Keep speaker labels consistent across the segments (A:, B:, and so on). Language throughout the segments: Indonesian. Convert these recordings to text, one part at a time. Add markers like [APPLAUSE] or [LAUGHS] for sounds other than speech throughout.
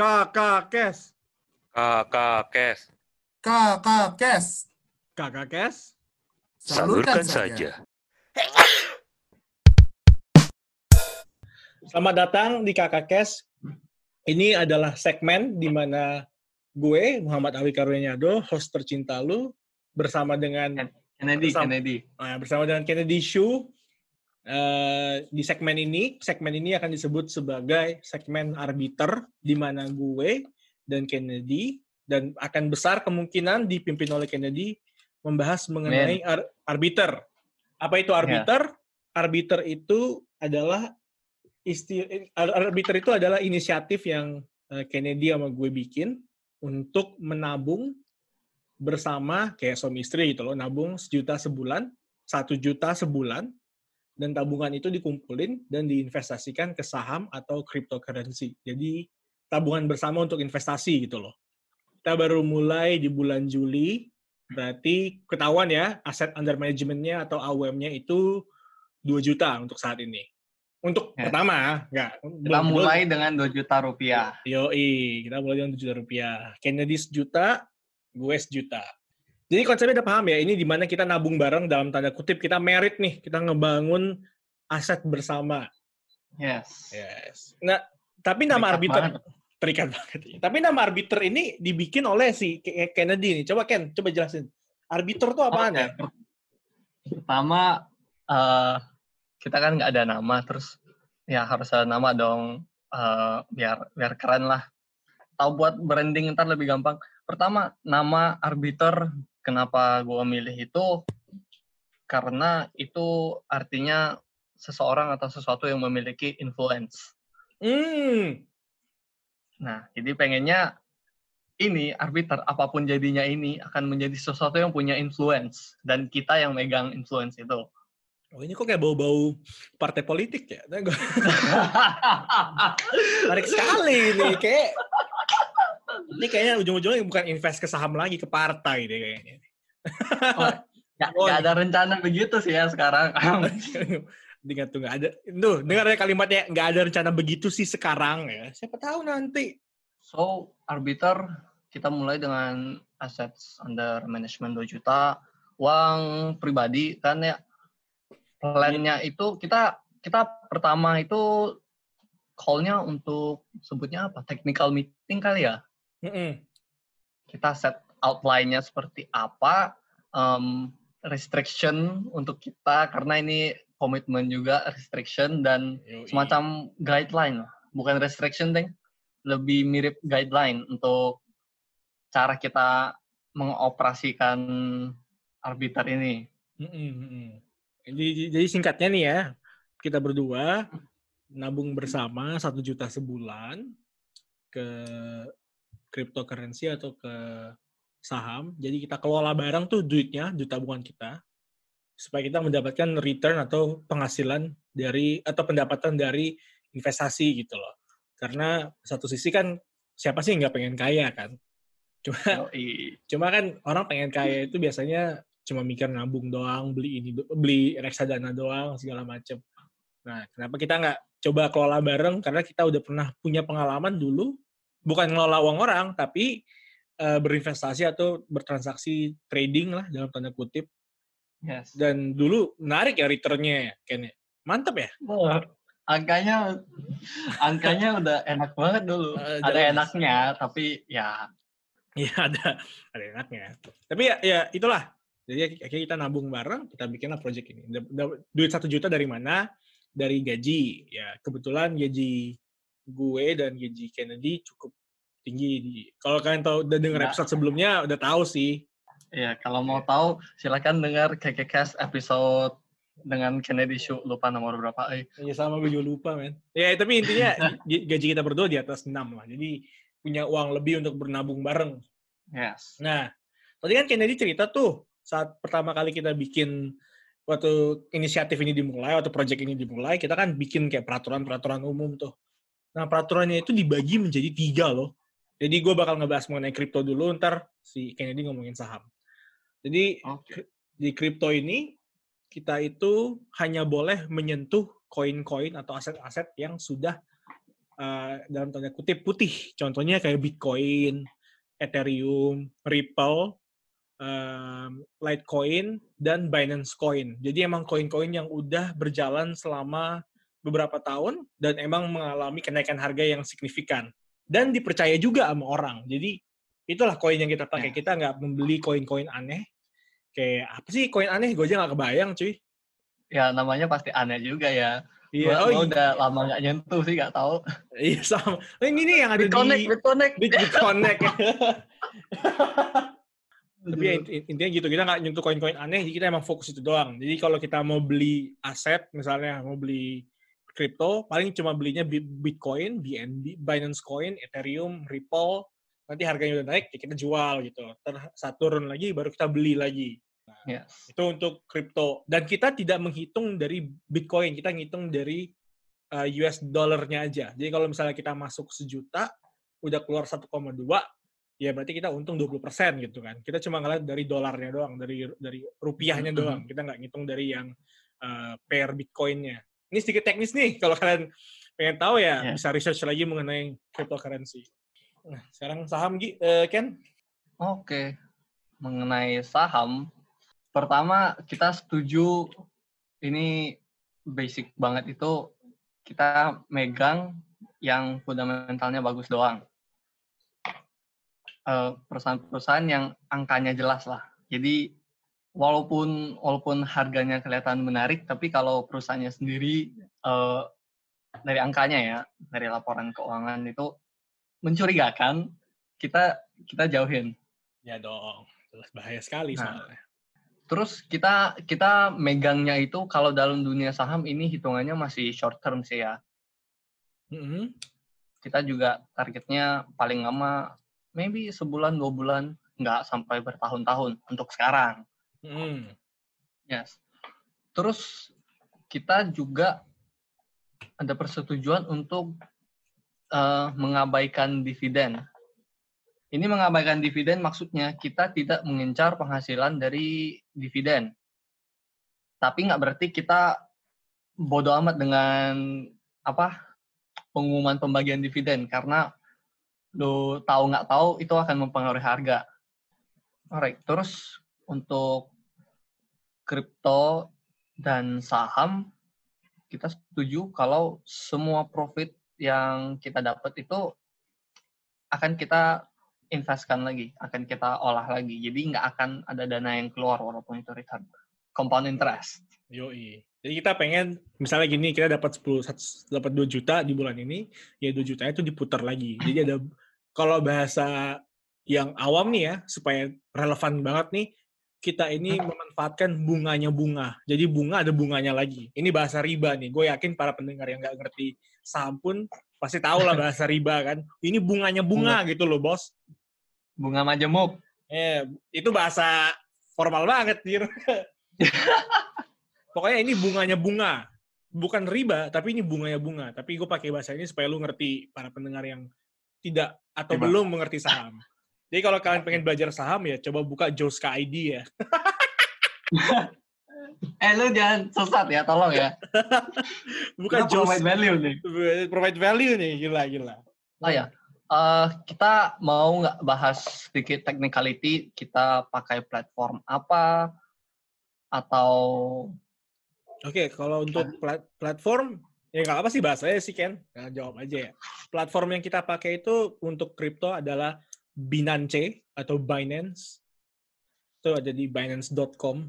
A: Kakak Kes.
B: Kakak Kes.
C: Kakak Kes.
A: Kakak Kes.
B: Salurkan saja.
A: Selamat datang di Kakak Kes. Ini adalah segmen di mana gue, Muhammad Awi Karunyado, host tercinta lu, bersama dengan
D: Kennedy,
A: Bersama-
D: Kennedy.
A: eh, bersama dengan Kennedy Shu. Eh, di segmen ini, segmen ini akan disebut sebagai segmen arbiter, di mana gue dan Kennedy dan akan besar kemungkinan dipimpin oleh Kennedy membahas mengenai ar- arbiter. Apa itu arbiter? Arbiter itu adalah isti ar- arbiter itu adalah inisiatif yang eh, Kennedy sama gue bikin untuk menabung bersama kayak suami istri gitu loh, nabung sejuta sebulan, satu juta sebulan, dan tabungan itu dikumpulin dan diinvestasikan ke saham atau cryptocurrency. Jadi tabungan bersama untuk investasi gitu loh. Kita baru mulai di bulan Juli, berarti ketahuan ya aset under management-nya atau AUM-nya itu 2 juta untuk saat ini. Untuk
D: Ya.
A: pertama, enggak.
D: Kita mulai dengan 2 juta rupiah.
A: Yoi, kita mulai dengan 7 juta rupiah. Kennedy sejuta, gue sejuta. Jadi konsepnya udah paham ya, ini di mana kita nabung bareng dalam tanda kutip, kita merit nih, kita ngebangun aset bersama.
D: Yes.
A: Yes. Nah, tapi nama
D: Terikat
A: arbiter,
D: banget.
A: terikat banget. Tapi nama arbiter ini dibikin oleh si Ke- Kennedy nih. Coba Ken, coba jelasin. Arbiter tuh apaan ya?
D: per- Pertama, eh, kita kan nggak ada nama, terus ya harus ada nama dong, eh, biar biar keren lah. Tahu buat branding ntar lebih gampang. Pertama, nama arbiter, kenapa gua milih itu? Karena itu artinya seseorang atau sesuatu yang memiliki influence.
A: Hmm,
D: Nah, jadi pengennya ini arbiter apa pun jadinya ini akan menjadi sesuatu yang punya influence dan kita yang megang influence itu.
A: oh ini kok kayak bau-bau partai politik ya? Nah, gua- [LAUGHS] Menarik sekali ini, kayak ini kayaknya ujung-ujungnya bukan invest ke saham lagi ke partai deh kayaknya. Oh, [LAUGHS]
D: nggak ada rencana begitu sih ya sekarang.
A: Dengar tuh nggak ada, tuh dengar ya kalimatnya nggak ada rencana begitu sih sekarang ya. Siapa tahu nanti.
D: so, arbiter kita mulai dengan assets under management 2 juta, uang pribadi kan ya. Plannya itu kita kita pertama itu call-nya untuk sebutnya apa? Technical meeting kali ya.
A: Mm-mm.
D: kita set outline-nya seperti apa, um, restriction untuk kita karena ini komitmen juga restriction dan
A: Yoi.
D: semacam guideline, bukan restriction deh, lebih mirip guideline untuk cara kita mengoperasikan arbiter ini.
A: Mm-mm, mm-mm. Jadi, jadi singkatnya nih ya, kita berdua nabung bersama satu juta sebulan ke cryptocurrency atau ke saham. Jadi kita kelola bareng tuh duitnya, duit tabungan kita, supaya kita mendapatkan return atau penghasilan dari atau pendapatan dari investasi gitu loh. Karena satu sisi kan siapa sih nggak pengen kaya kan? Cuma
D: Yoi.
A: Cuma kan orang pengen kaya itu biasanya cuma mikir nabung doang, beli ini, beli reksadana doang, segala macem. Nah, kenapa kita nggak coba kelola bareng? Karena kita udah pernah punya pengalaman dulu, bukan ngelola uang orang, tapi eh, berinvestasi atau bertransaksi trading lah dalam tanda kutip.
D: Yes.
A: Dan dulu menarik ya returnnya, Ken. ya. Mantap ya?
D: Wah, angkanya angkanya udah enak banget dulu.
A: Eh,
D: Ada enaknya, tapi ya
A: Iya ada, ada enaknya. Tapi ya, ya itulah. Jadi akhirnya kita nabung bareng, kita bikinlah project ini. Duit satu juta dari mana? Dari gaji. Ya kebetulan gaji gue dan gaji Kennedy cukup tinggi. Di, kalau kalian tahu udah denger
D: Ya.
A: episode sebelumnya udah tahu sih.
D: Ya, kalau mau tahu silakan dengar KKCast episode dengan Kennedy Show lupa nomor berapa. Eh.
A: Ya sama gue juga lupa men. Ya tapi intinya gaji kita berdua di atas 6 lah. Jadi punya uang lebih untuk bernabung bareng.
D: Yes.
A: Nah, tadi kan Kennedy cerita tuh saat pertama kali kita bikin waktu inisiatif ini dimulai, waktu project ini dimulai, kita kan bikin kayak peraturan-peraturan umum tuh. Nah, peraturannya itu dibagi menjadi tiga loh. Jadi gue bakal ngebahas mengenai kripto dulu, ntar si Kennedy ngomongin saham. Jadi
D: Oke.
A: di kripto ini kita itu hanya boleh menyentuh koin-koin atau aset-aset yang sudah eh, dalam tanda kutip putih. Contohnya kayak Bitcoin, Ethereum, Ripple, em, Litecoin, dan Binance Coin. Jadi emang koin-koin yang udah berjalan selama beberapa tahun dan emang mengalami kenaikan harga yang signifikan. Dan dipercaya juga sama orang. Jadi itulah koin yang kita pakai.
D: Ya.
A: Kita nggak membeli koin-koin aneh. Kayak apa sih koin aneh? Gue aja nggak kebayang cuy.
D: Ya namanya pasti aneh juga ya.
A: Iya,
D: Gua,
A: oh
D: gua
A: iya,
D: udah lama nggak nyentuh sih nggak tahu. [LAUGHS]
A: iya sama. Oh, ini nih yang ada
D: Bitconnect,
A: di
D: Bitconnect.
A: Bit Bitconnect. [LAUGHS] Tapi ya, intinya gitu, kita nggak nyentuh koin-koin aneh, jadi kita emang fokus itu doang. Jadi kalau kita mau beli aset, misalnya mau beli kripto, paling cuma belinya Bi- Bitcoin, BNB, Binance Coin, Ethereum, Ripple, nanti harganya udah naik, ya kita jual gitu. Ter saat turun lagi, baru kita beli lagi.
D: Yes.
A: Itu untuk kripto. Dan kita tidak menghitung dari Bitcoin, kita ngitung dari uh, US dollarnya aja. Jadi kalau misalnya kita masuk sejuta, udah keluar 1,2, ya berarti kita untung 20% gitu kan. Kita cuma ngeliat dari dolarnya doang, dari dari rupiahnya
D: Mhm.
A: doang. Kita nggak ngitung dari yang uh, pair Bitcoinnya. Ini sedikit teknis nih, kalau kalian pengen tahu ya
D: Ya.
A: bisa research lagi mengenai cryptocurrency. Nah, sekarang saham Gi, eh, Ken?
D: Oke. Mengenai saham, pertama kita setuju ini basic banget itu kita megang yang fundamentalnya bagus doang. Eh, Perusahaan-perusahaan yang angkanya jelas lah. Jadi walaupun walaupun harganya kelihatan menarik, tapi kalau perusahaannya sendiri eh, dari angkanya ya, dari laporan keuangan itu mencurigakan, kita kita jauhin.
A: Ya dong, jelas bahaya sekali
D: Nah.
A: soalnya.
D: Terus kita kita megangnya itu kalau dalam dunia saham ini hitungannya masih short term sih ya.
A: Mhm.
D: Kita juga targetnya paling lama maybe sebulan dua bulan nggak sampai bertahun-tahun untuk sekarang.
A: Mhm.
D: Yes. Terus kita juga ada persetujuan untuk eh, mengabaikan dividen. Ini mengabaikan dividen maksudnya kita tidak mengincar penghasilan dari dividen. Tapi nggak berarti kita bodoh amat dengan apa pengumuman pembagian dividen karena lo tahu nggak tahu itu akan mempengaruhi harga. Alright, terus untuk kripto dan saham kita setuju kalau semua profit yang kita dapat itu akan kita investkan lagi, akan kita olah lagi. Jadi nggak akan ada dana yang keluar walaupun itu return. Compound interest.
A: Yoi. Jadi kita pengen misalnya gini kita dapat 10 sat- dapat 2 juta di bulan ini, ya 2 juta itu diputar lagi. Jadi ada kalau bahasa yang awam nih ya supaya relevan banget nih kita ini memanfaatkan bunganya bunga. Jadi bunga ada bunganya lagi. Ini bahasa riba nih. Gue yakin para pendengar yang nggak ngerti saham pun pasti tahu lah bahasa riba kan. Ini bunganya bunga gitu loh, Bos.
D: Bunga majemuk.
A: Eh, itu bahasa formal banget, Dir. [LAUGHS] Pokoknya ini bunganya bunga. Bukan riba, tapi ini bunganya bunga. Tapi gue pakai bahasa ini supaya lu ngerti para pendengar yang tidak atau
D: Riba.
A: belum mengerti saham. Jadi kalau kalian pengen belajar saham ya coba buka Joska ID ya. [LAUGHS]
D: Eh lu jangan sesat ya, tolong ya.
A: Bukan
D: Kita
A: Jos
D: provide value nih.
A: provide value nih, gila gila.
D: Oh ya, eh, kita mau nggak bahas sedikit technicality, kita pakai platform apa, atau
A: Oke, kalau untuk plat- platform ya nggak apa sih bahasanya sih Ken? Nah, jawab aja ya. Platform yang kita pakai itu untuk kripto adalah Binance atau Binance. Itu ada di binance.com.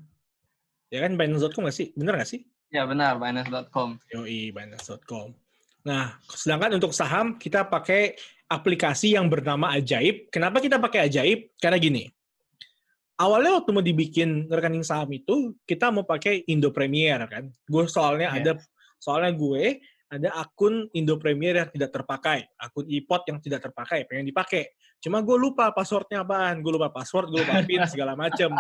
A: Ya kan binance.com nggak sih? Bener nggak sih?
D: ya benar, Binance.com.
A: Yoi, binance.com. Nah, sedangkan untuk saham kita pakai aplikasi yang bernama Ajaib. Kenapa kita pakai Ajaib? Karena gini. Awalnya waktu mau dibikin rekening saham itu, kita mau pakai Indo Premier kan. Gue soalnya
D: Yes.
A: ada soalnya gue ada akun Indo Premier yang tidak terpakai, akun iPod yang tidak terpakai, pengen dipakai. Cuma gue lupa passwordnya apaan, gue lupa password, gue lupa pin segala macem.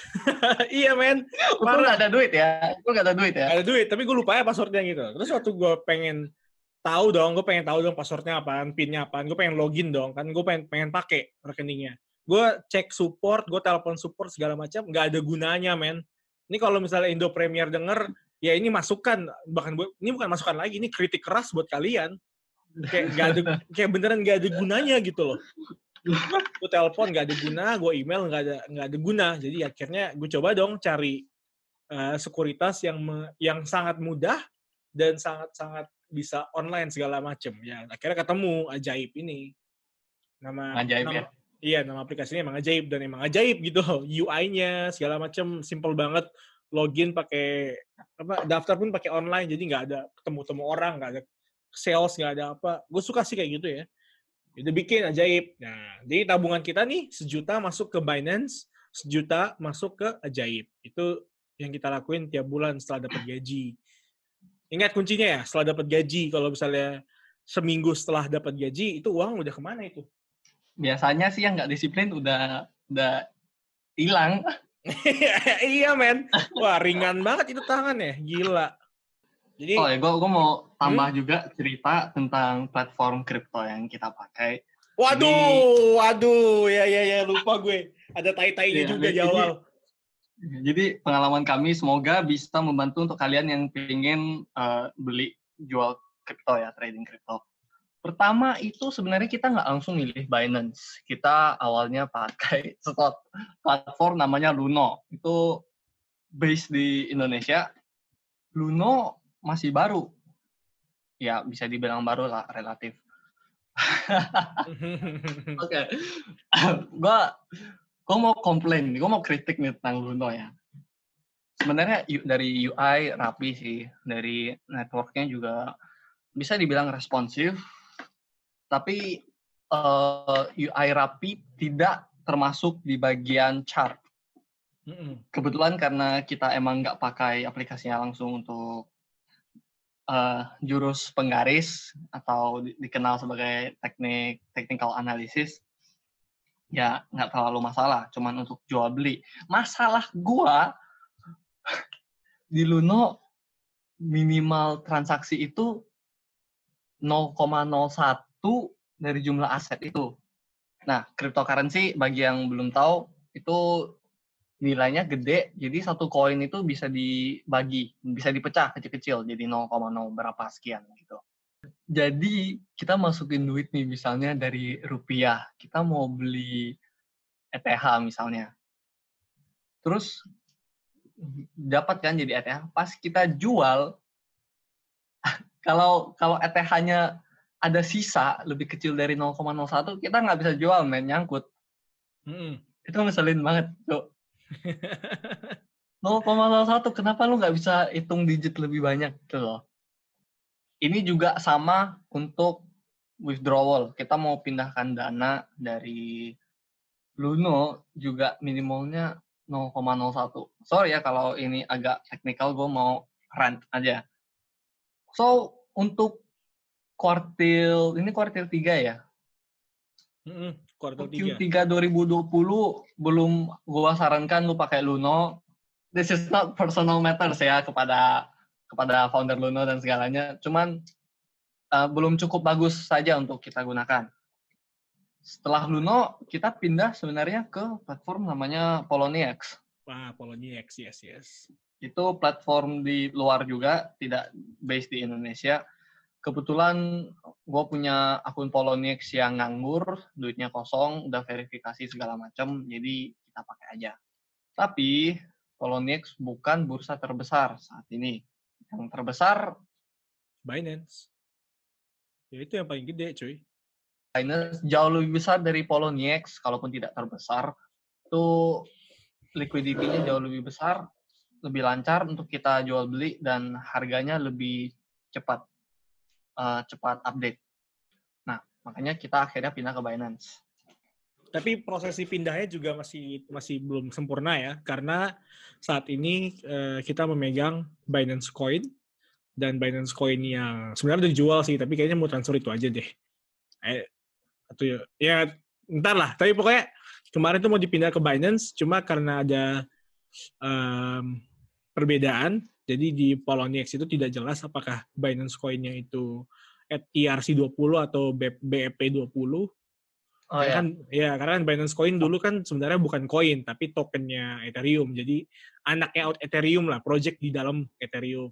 A: [LAUGHS] iya men,
D: Lu nggak ada duit ya? Lu nggak ada duit ya?
A: ada duit tapi gue lupa ya passwordnya gitu terus waktu gue pengen tahu dong gue pengen tahu dong passwordnya apaan pinnya apaan gue pengen login dong kan gue pengen pengen pakai rekeningnya gue cek support gue telepon support segala macam nggak ada gunanya men ini kalau misalnya Indo Premier denger ya ini masukan bahkan gue ini bukan masukan lagi ini kritik keras buat kalian kayak nggak ada kayak beneran nggak ada gunanya gitu loh gue telepon nggak ada guna gue email nggak ada nggak ada guna jadi akhirnya gue coba dong cari eh, sekuritas yang me- yang sangat mudah dan sangat sangat bisa online segala macem ya akhirnya ketemu ajaib ini nama
D: Ajaib
A: nama-
D: ya.
A: Iya, nama aplikasinya emang ajaib dan emang ajaib gitu. UI-nya segala macam simple banget. Login pakai apa? Daftar pun pakai online, jadi nggak ada ketemu-temu orang, nggak ada sales, nggak ada apa. Gue suka sih kayak gitu ya. Itu bikin ajaib. Nah, jadi tabungan kita nih sejuta masuk ke Binance, sejuta masuk ke ajaib. Itu yang kita lakuin tiap bulan setelah dapat gaji. Ingat kuncinya ya, setelah dapat gaji. Kalau misalnya seminggu setelah dapat gaji, itu uang udah ke mana itu?
D: Biasanya sih yang nggak disiplin udah udah hilang. [LAUGHS]
A: iya men, wah ringan banget itu tangannya, gila. Jadi
D: Oh ya, gue gue mau tambah juga cerita tentang platform kripto yang kita pakai.
A: waduh, waduh, ya ya ya lupa gue. Ada tai-tainya
D: Iya,
A: juga di
D: jadi-
A: awal. [LAUGHS]
D: Jadi pengalaman kami semoga bisa membantu untuk kalian yang pengen eh, beli jual kripto ya, trading kripto. Pertama itu sebenarnya kita nggak langsung milih Binance. Kita awalnya pakai [LAUGHS] slot platform namanya Luno. Itu base di Indonesia. Luno masih baru. Ya bisa dibilang baru lah relatif. [LAUGHS] Oke. [LAUGHS] gua gua mau komplain, gua mau kritik nih tentang Luno ya. Sebenarnya dari UI rapi sih, dari networknya juga bisa dibilang responsif, tapi eh, UI rapi tidak termasuk di bagian chart. Kebetulan karena kita emang nggak pakai aplikasinya langsung untuk eh, jurus penggaris atau di- dikenal sebagai teknik technical analysis, ya nggak terlalu masalah. Cuman untuk jual beli. Masalah gua [LAUGHS] di Luno minimal transaksi itu 0,01 dari jumlah aset itu. Nah, cryptocurrency bagi yang belum tahu itu nilainya gede, jadi satu koin itu bisa dibagi, bisa dipecah kecil-kecil, jadi 0,0 berapa sekian gitu. Jadi kita masukin duit nih misalnya dari rupiah, kita mau beli ETH misalnya. Terus dapat kan jadi ETH, pas kita jual [LAUGHS] kalau kalau ETH-nya ada sisa lebih kecil dari 0,01 kita nggak bisa jual men nyangkut.
A: Mm-mm.
D: itu ngeselin banget cok 0,01 [LAUGHS] kenapa lu nggak bisa hitung digit lebih banyak gitu loh? Ini juga sama untuk withdrawal. Kita mau pindahkan dana dari Luno juga minimalnya 0,01 sorry ya kalau ini agak teknikal gue mau rant aja. So untuk kuartil ini kuartil 3 ya
A: Mm-mm. Kuartal tiga.
D: Q3 2020 belum gua sarankan lu pakai Luno. This is not personal matters ya kepada kepada founder Luno dan segalanya. Cuman uh, belum cukup bagus saja untuk kita gunakan. Setelah Luno, kita pindah sebenarnya ke platform namanya Poloniex.
A: Wah, Poloniex, yes, yes.
D: Itu platform di luar juga, tidak based di Indonesia. Kebetulan gue punya akun Poloniex yang nganggur, duitnya kosong, udah verifikasi segala macam, jadi kita pakai aja. Tapi Poloniex bukan bursa terbesar saat ini. Yang terbesar
A: Binance. Ya itu yang paling gede, cuy.
D: Binance jauh lebih besar dari Poloniex, kalaupun tidak terbesar. Itu liquidity-nya jauh lebih besar, lebih lancar untuk kita jual beli dan harganya lebih cepat eh, cepat update. Nah, makanya kita akhirnya pindah ke Binance.
A: Tapi prosesi pindahnya juga masih masih belum sempurna ya, karena saat ini eh, kita memegang Binance Coin dan Binance Coin yang sebenarnya udah dijual sih, tapi kayaknya mau transfer itu aja deh. Eh, atau ya, ya ntar lah. Tapi pokoknya kemarin tuh mau dipindah ke Binance, cuma karena ada em, perbedaan, jadi di Poloniex itu tidak jelas apakah Binance Coin-nya itu at ERC20 atau BEP20
D: Oh
A: Ya kan ya karena kan Binance Coin dulu kan sebenarnya bukan koin tapi tokennya Ethereum. Jadi anaknya out Ethereum lah, project di dalam Ethereum.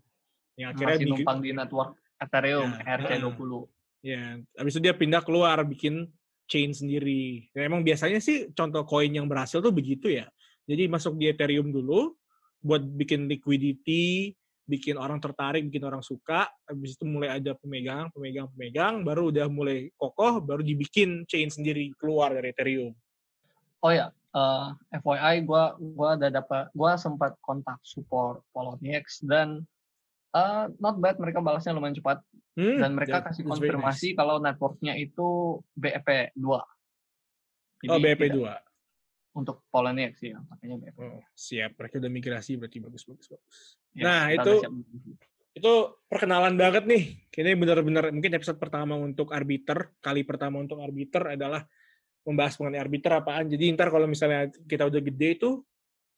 A: Yang akhirnya
D: masih
A: di-
D: numpang di network Ethereum
A: Ya,
D: ERC20.
A: Ya, habis itu dia pindah keluar bikin chain sendiri. Ya, emang biasanya sih contoh koin yang berhasil tuh begitu ya. Jadi masuk di Ethereum dulu buat bikin liquidity, bikin orang tertarik, bikin orang suka. Habis itu mulai ada pemegang, pemegang, pemegang, baru udah mulai kokoh, baru dibikin chain sendiri keluar dari Ethereum.
D: Oh ya, eh, FYI gua gua ada dapat gua sempat kontak support Poloniex dan eh, not bad mereka balasnya lumayan cepat
A: Hmm,
D: dan mereka
A: that-
D: kasih konfirmasi
A: nice.
D: kalau networknya itu BEP 2. Jadi
A: Oh,
D: tidak
A: 2.
D: Untuk Poloniex ya, makanya BEP.
A: Oh, siap. Mereka udah migrasi berarti bagus bagus bagus.
D: Ya,
A: Nah, itu-. Itu perkenalan banget nih. Kayaknya benar-benar mungkin episode pertama untuk arbiter, kali pertama untuk arbiter adalah membahas mengenai arbiter apaan. Jadi ntar kalau misalnya kita udah gede itu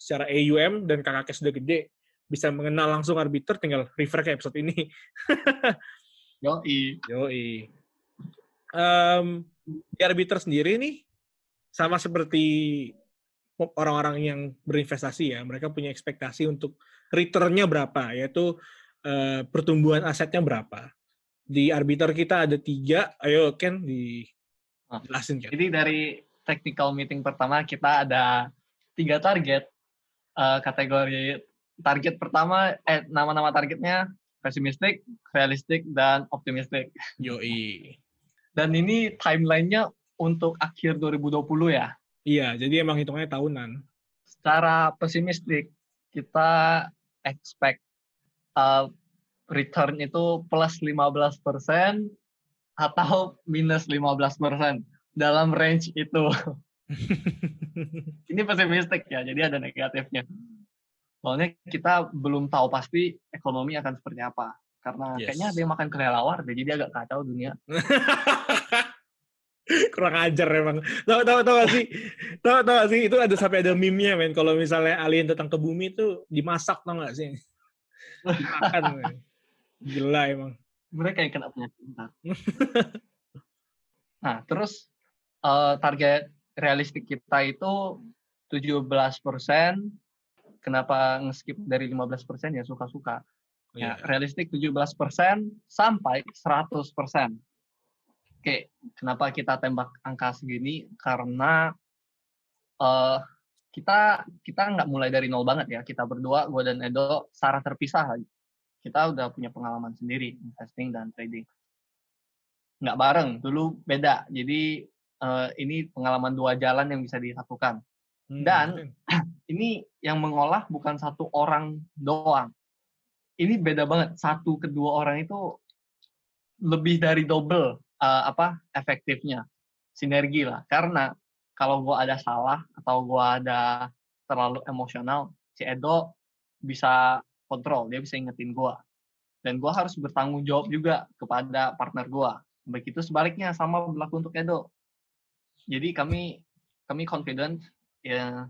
A: secara AUM dan kakaknya sudah gede bisa mengenal langsung arbiter tinggal refer ke episode ini. [LAUGHS]
D: Yoi.
A: Yoi. Em, di arbiter sendiri nih sama seperti orang-orang yang berinvestasi ya, mereka punya ekspektasi untuk return-nya berapa, yaitu eh, pertumbuhan asetnya berapa. Di arbiter kita ada tiga, ayo Ken
D: Ah.
A: dijelasin Ken.
D: Jadi dari technical meeting pertama kita ada tiga target eh, kategori target pertama eh nama-nama targetnya pesimistik, realistik dan optimistik.
A: Yoi.
D: Dan ini timelinenya untuk akhir 2020 ya.
A: Iya, jadi emang hitungannya tahunan.
D: Secara pesimistik kita expect uh, return itu plus 15% atau minus 15% dalam range itu. [LAUGHS] Ini pesimistik ya, jadi ada negatifnya. Soalnya kita belum tahu pasti ekonomi akan seperti apa. Karena
A: Yes.
D: kayaknya dia makan kelelawar jadi agak kacau dunia. [LAUGHS] [LAUGHS]
A: Kurang ajar emang. Tahu tahu tahu gak sih? Tahu tahu gak sih itu ada sampai ada meme-nya men kalau misalnya alien datang ke bumi itu dimasak tau gak sih? Dimakan. men. Gila emang.
D: Mereka yang kena penyakit ntar. [LAUGHS] nah, terus eh, target realistik kita itu 17%. Kenapa nge-skip dari 15% ya suka-suka. Ya,
A: Iya.
D: realistik 17% sampai 100%. Oke, kenapa kita tembak angka segini? Karena eh kita kita nggak mulai dari nol banget ya. Kita berdua, gue dan Edo, secara terpisah lagi. Kita udah punya pengalaman sendiri investing dan trading. Nggak bareng, dulu beda. Jadi eh, ini pengalaman dua jalan yang bisa disatukan.
A: Hmm,
D: Dan- [CLEARS THROAT] Ini yang mengolah bukan satu orang doang. Ini beda banget. Satu kedua orang itu lebih dari double eh, apa efektifnya sinergi lah. Karena kalau gua ada salah atau gua ada terlalu emosional, si Edo bisa kontrol, dia bisa ingetin gua. Dan gua harus bertanggung jawab juga kepada partner gua. Begitu sebaliknya sama berlaku untuk Edo. Jadi kami kami confident ya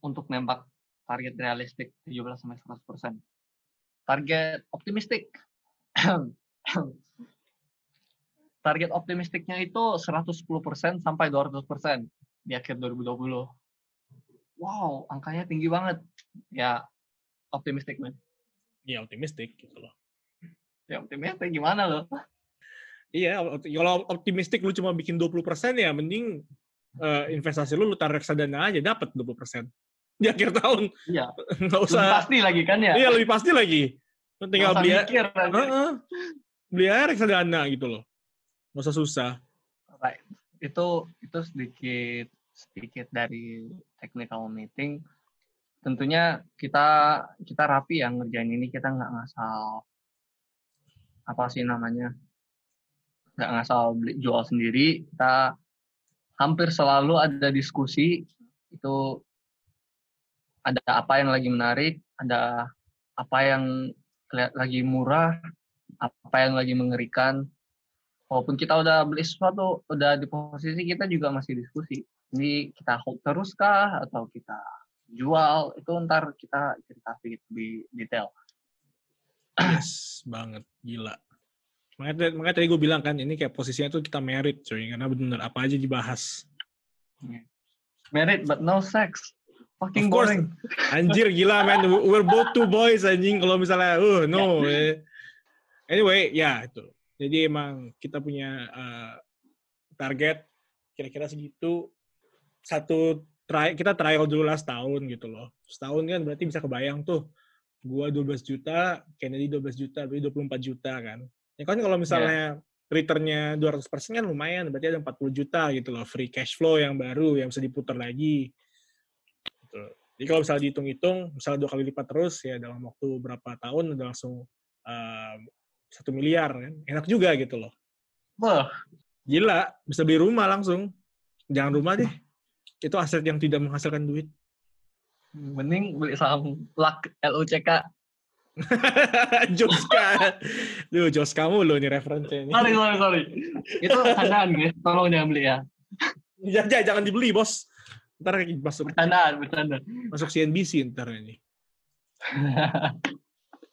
D: untuk nembak target realistik 17 sampai 100%. Target optimistik. [CLEARS THROAT] target optimistiknya itu 110% sampai 200% di akhir 2020. Wow, angkanya tinggi banget. Ya, optimistik, men.
A: Iya optimistik gitu loh.
D: Ya, optimistik gimana loh?
A: Iya, kalau optimistik lu cuma bikin 20% ya mending eh, investasi lu lu tarik reksadana aja dapat 20% di akhir tahun.
D: Iya, [LAUGHS]
A: Nggak
D: lebih
A: usah.
D: pasti lagi kan ya?
A: Iya, lebih pasti lagi. Lu tinggal beli
D: mikir, anjir.
A: Heeh. beli aja reksadana gitu loh. Nggak usah susah.
D: Itu itu sedikit sedikit dari technical meeting. Tentunya kita kita rapi yang ngerjain ini kita nggak ngasal apa sih namanya nggak ngasal beli jual sendiri. Kita hampir selalu ada diskusi itu ada apa yang lagi menarik, ada apa yang lagi murah, apa yang lagi mengerikan, walaupun kita udah beli sesuatu, udah di posisi kita juga masih diskusi. Ini kita hold terus kah atau kita jual? Itu ntar kita cerita sedikit lebih detail.
A: Yes, banget. Gila. Makanya, makanya tadi gue bilang kan, ini kayak posisinya tuh kita merit, coy. Karena bener apa aja dibahas.
D: Married but no sex. Fucking
A: Of course.
D: boring.
A: Anjir, gila, man. We're both two boys, anjing. Kalau misalnya, uh, no. eh. Anyway, ya itu. Jadi emang kita punya eh, target kira-kira segitu satu try, kita trial dulu lah setahun gitu loh. Setahun kan berarti bisa kebayang tuh gua 12 juta, Kennedy 12 juta, berarti 24 juta kan. Ya kan kalau misalnya returnnya 200% kan lumayan, berarti ada 40 juta gitu loh, free cash flow yang baru yang bisa diputar lagi. Gitu. Jadi kalau misalnya dihitung-hitung, misalnya dua kali lipat terus ya dalam waktu berapa tahun udah langsung um, satu miliar kan, enak juga gitu loh.
D: Wah,
A: Gila, bisa beli rumah langsung. Jangan rumah deh. Itu aset yang tidak menghasilkan duit.
D: mending beli saham LUK LUCK. [LAUGHS]
A: Joska. Duh, Jos kamu loh nih referensinya.
D: Sorry, sorry, sorry. Itu candaan guys, tolong jangan beli ya.
A: Jangan, jangan dibeli, bos. Ntar masuk
D: Bercandaan, bercanda.
A: masuk CNBC ntar ini. [LAUGHS]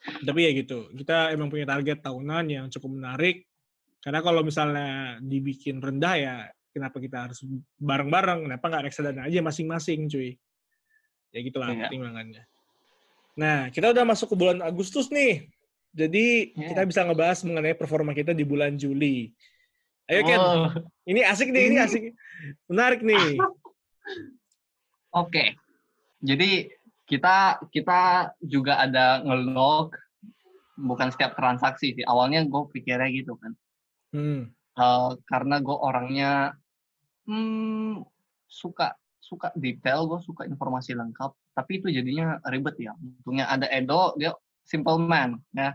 A: Tapi ya gitu, kita emang punya target tahunan yang cukup menarik. Karena kalau misalnya dibikin rendah ya, kenapa kita harus bareng-bareng? Kenapa nggak reksadana aja masing-masing, cuy? Ya gitulah
D: Iya.
A: pertimbangannya. Nah, kita udah masuk ke bulan Agustus nih. Jadi
D: Iya.
A: kita bisa ngebahas mengenai performa kita di bulan Juli. Ayo Ken,
D: Oh,
A: ini asik nih, ini
D: Ini-
A: asik. Menarik nih. [LAUGHS]
D: Oke. Jadi kita kita juga ada ngelog bukan setiap transaksi sih. Awalnya gue pikirnya gitu kan.
A: Hmm.
D: Eh, karena gue orangnya hmm, suka suka detail, gue suka informasi lengkap. Tapi itu jadinya ribet ya. Untungnya ada Edo, dia simple man ya.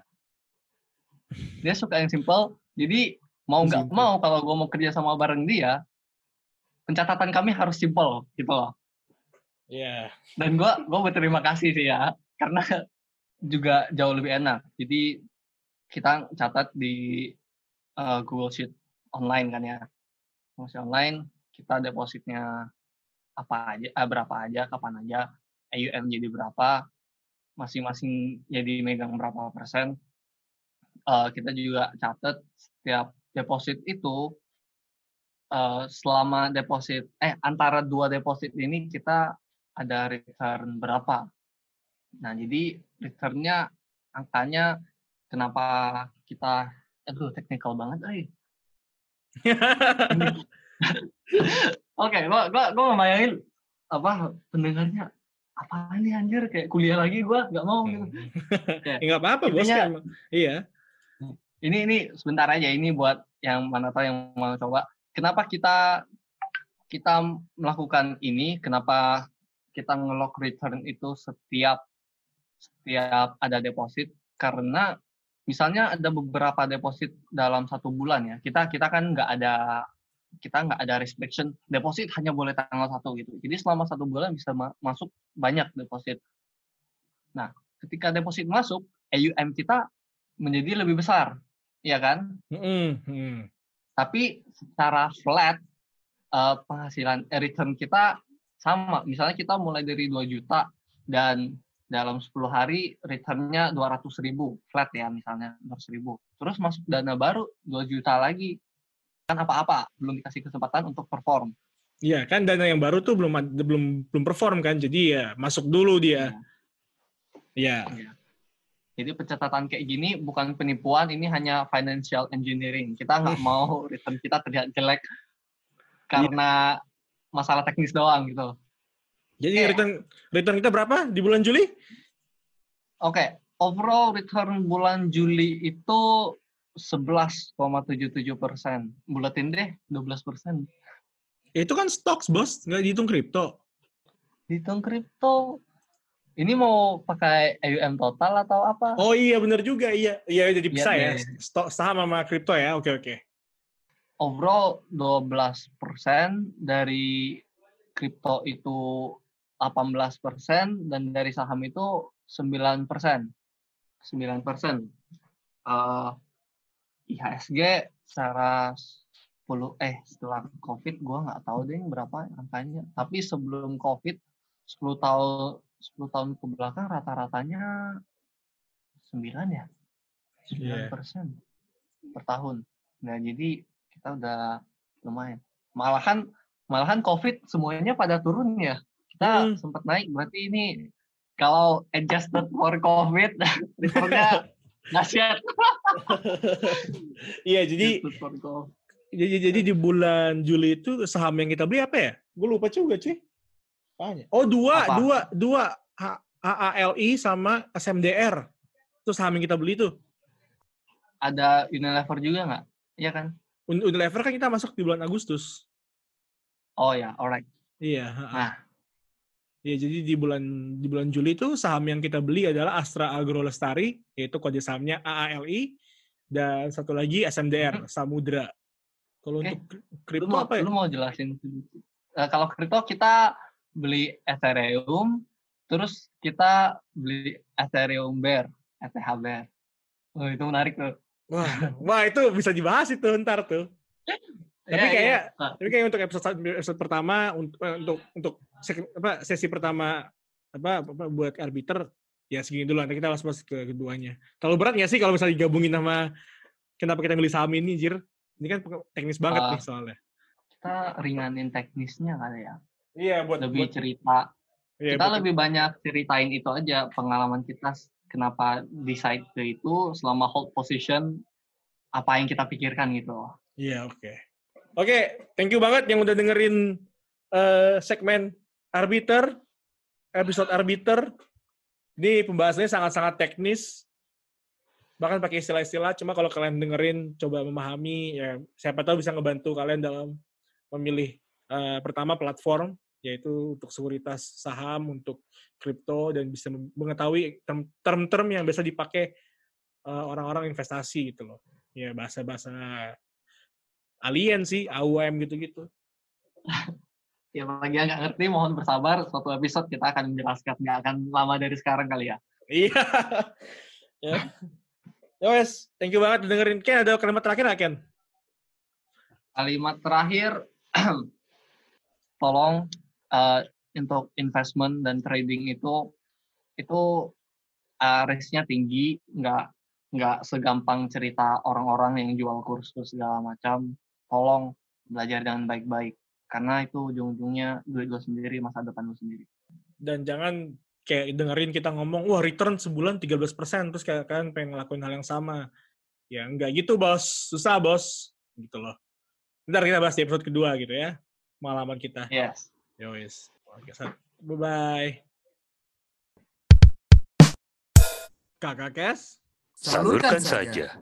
D: Dia suka yang simple. Jadi mau nggak mau kalau gue mau kerja sama bareng dia, pencatatan kami harus simple gitu loh.
A: Ya.
D: Dan gue gue berterima kasih sih ya, karena juga jauh lebih enak. Jadi kita catat di uh, Google Sheet online kan ya. Sheet online kita depositnya apa aja, eh, berapa aja, kapan aja, AUM jadi berapa, masing-masing jadi megang berapa persen. Eh, kita juga catat setiap deposit itu eh, selama deposit eh antara dua deposit ini kita ada return berapa. Nah, jadi returnnya angkanya kenapa kita aduh technical banget eh. [LAUGHS] Oke, gua gua gua ngebayangin apa pendengarnya apa nih anjir kayak kuliah lagi gua nggak mau [LAUGHS] gitu.
A: Ya, nggak apa-apa, bos. Kan. Iya.
D: Ini ini sebentar aja ini buat yang mana tahu yang mau coba. Kenapa kita kita melakukan ini? Kenapa kita nge-lock return itu setiap setiap ada deposit? Karena misalnya ada beberapa deposit dalam satu bulan ya. Kita kita kan nggak ada kita nggak ada restriction deposit hanya boleh tanggal satu gitu. Jadi selama satu bulan bisa ma- masuk banyak deposit. Nah, ketika deposit masuk, AUM kita menjadi lebih besar, ya kan?
A: Mm.
D: Tapi secara flat eh, penghasilan eh, return kita sama. Misalnya kita mulai dari 2 juta dan dalam 10 hari returnnya 200 ribu flat ya misalnya 200 ribu. Terus masuk dana baru 2 juta lagi kan apa-apa belum dikasih kesempatan untuk perform.
A: Iya, kan dana yang baru tuh belum belum belum perform kan. Jadi ya masuk dulu dia. Iya.
D: Jadi pencatatan kayak gini bukan penipuan, ini hanya financial engineering. Kita nggak [LAUGHS] mau return kita terlihat jelek karena masalah teknis doang gitu.
A: Jadi
D: Kayak-
A: return return kita berapa di bulan Juli?
D: Oke, overall return bulan Juli itu 11,77 persen. Bulatin deh, 12 persen.
A: Itu kan stocks, bos. Nggak dihitung kripto.
D: Hitung kripto. Ini mau pakai AUM total atau apa?
A: Oh iya, bener juga. Iya, iya jadi bisa
D: Iya
A: ya.
D: deh.
A: Stok saham sama kripto ya. Oke, oke.
D: Overall 12 persen dari kripto itu 18 persen dan dari saham itu 9 persen. 9 persen. Eh, IHSG secara 10 eh setelah COVID gua nggak tahu deh berapa angkanya. Tapi sebelum COVID 10 tahun 10 tahun ke belakang rata-ratanya 9 ya. 9
A: Iya.
D: persen per tahun. Nah jadi kita udah lumayan. Malahan malahan COVID semuanya pada turun ya. Kita
A: Hmm.
D: sempat naik berarti ini kalau adjusted for COVID [LAUGHS] returnnya Nasihat.
A: Iya, jadi jadi jadi di bulan Juli itu saham yang kita beli apa ya? Gue lupa juga cuy. Apanya? Oh dua,
D: Apa?
A: dua, dua HALI sama SMDR. Itu saham yang kita beli tuh.
D: Ada Unilever juga nggak? Iya kan?
A: Un- Unilever kan kita masuk di bulan Agustus.
D: Oh ya, alright.
A: Iya.
D: Nah.
A: Iya, jadi di bulan di bulan Juli itu saham yang kita beli adalah Astra Agro Lestari, yaitu kode sahamnya AALI, dan satu lagi SMDR, Samudra. Kalau
D: Oke.
A: untuk
D: Lu
A: kripto
D: mau,
A: apa ya?
D: lu mau jelasin sedikit? Eh, kalau kripto kita beli Ethereum, terus kita beli Ethereum Bear, ETH Bear. Oh, itu menarik tuh.
A: Wah, wah itu bisa dibahas itu ntar tuh. Tapi
D: Iya,
A: kayak-.
D: Nah,
A: Tapi kayak untuk episode episode pertama untuk eh, untuk untuk sek- apa sesi pertama apa, apa buat arbiter ya segini dulu nanti kita langsung masuk ke keduanya. Terlalu berat nggak sih kalau misalnya digabungin sama kenapa kita milih saham ini, Jir? Ini kan teknis banget
D: Ah.
A: nih soalnya.
D: kita ringanin teknisnya kali ya.
A: Iya, buat
D: Lebih cerita.
A: iya,
D: kita
A: buat-
D: lebih banyak ceritain itu aja pengalaman kita kenapa decide ke itu selama hold position apa yang kita pikirkan gitu.
A: Iya, oke. Oke, thank you banget yang udah dengerin eh, segmen Arbiter, episode Arbiter. Ini pembahasannya sangat-sangat teknis. Bahkan pakai istilah-istilah, cuma kalau kalian dengerin, coba memahami, ya siapa tahu bisa ngebantu kalian dalam memilih eh, pertama platform, yaitu untuk sekuritas saham, untuk kripto, dan bisa mengetahui term- term-term yang biasa dipakai eh, orang-orang investasi gitu loh. Ya, bahasa-bahasa alien sih, AUM gitu-gitu. [LAUGHS]
D: Ya bagi yang nggak ngerti mohon bersabar suatu episode kita akan menjelaskan nggak akan lama dari sekarang kali ya.
A: Iya. [LAUGHS] ya. Ya wes, thank you banget dengerin. Ken, ada kalimat terakhir nggak, Ken?
D: Kalimat terakhir [CLEARS THROAT] tolong eh, untuk investment dan trading itu itu eh, risknya tinggi nggak nggak segampang cerita orang-orang yang jual kursus segala macam. Tolong belajar dengan baik-baik karena itu ujung-ujungnya duit lo sendiri masa depan lo sendiri.
A: Dan jangan kayak dengerin kita ngomong, wah return sebulan 13%, terus kayak kalian pengen ngelakuin hal yang sama. Ya enggak gitu, bos. Susah, bos. Gitu loh. Ntar kita bahas di episode kedua gitu ya. Pengalaman kita.
D: Yes.
A: Wes. Oke. Bye-bye. Kakak Kes.
B: Salurkan saja.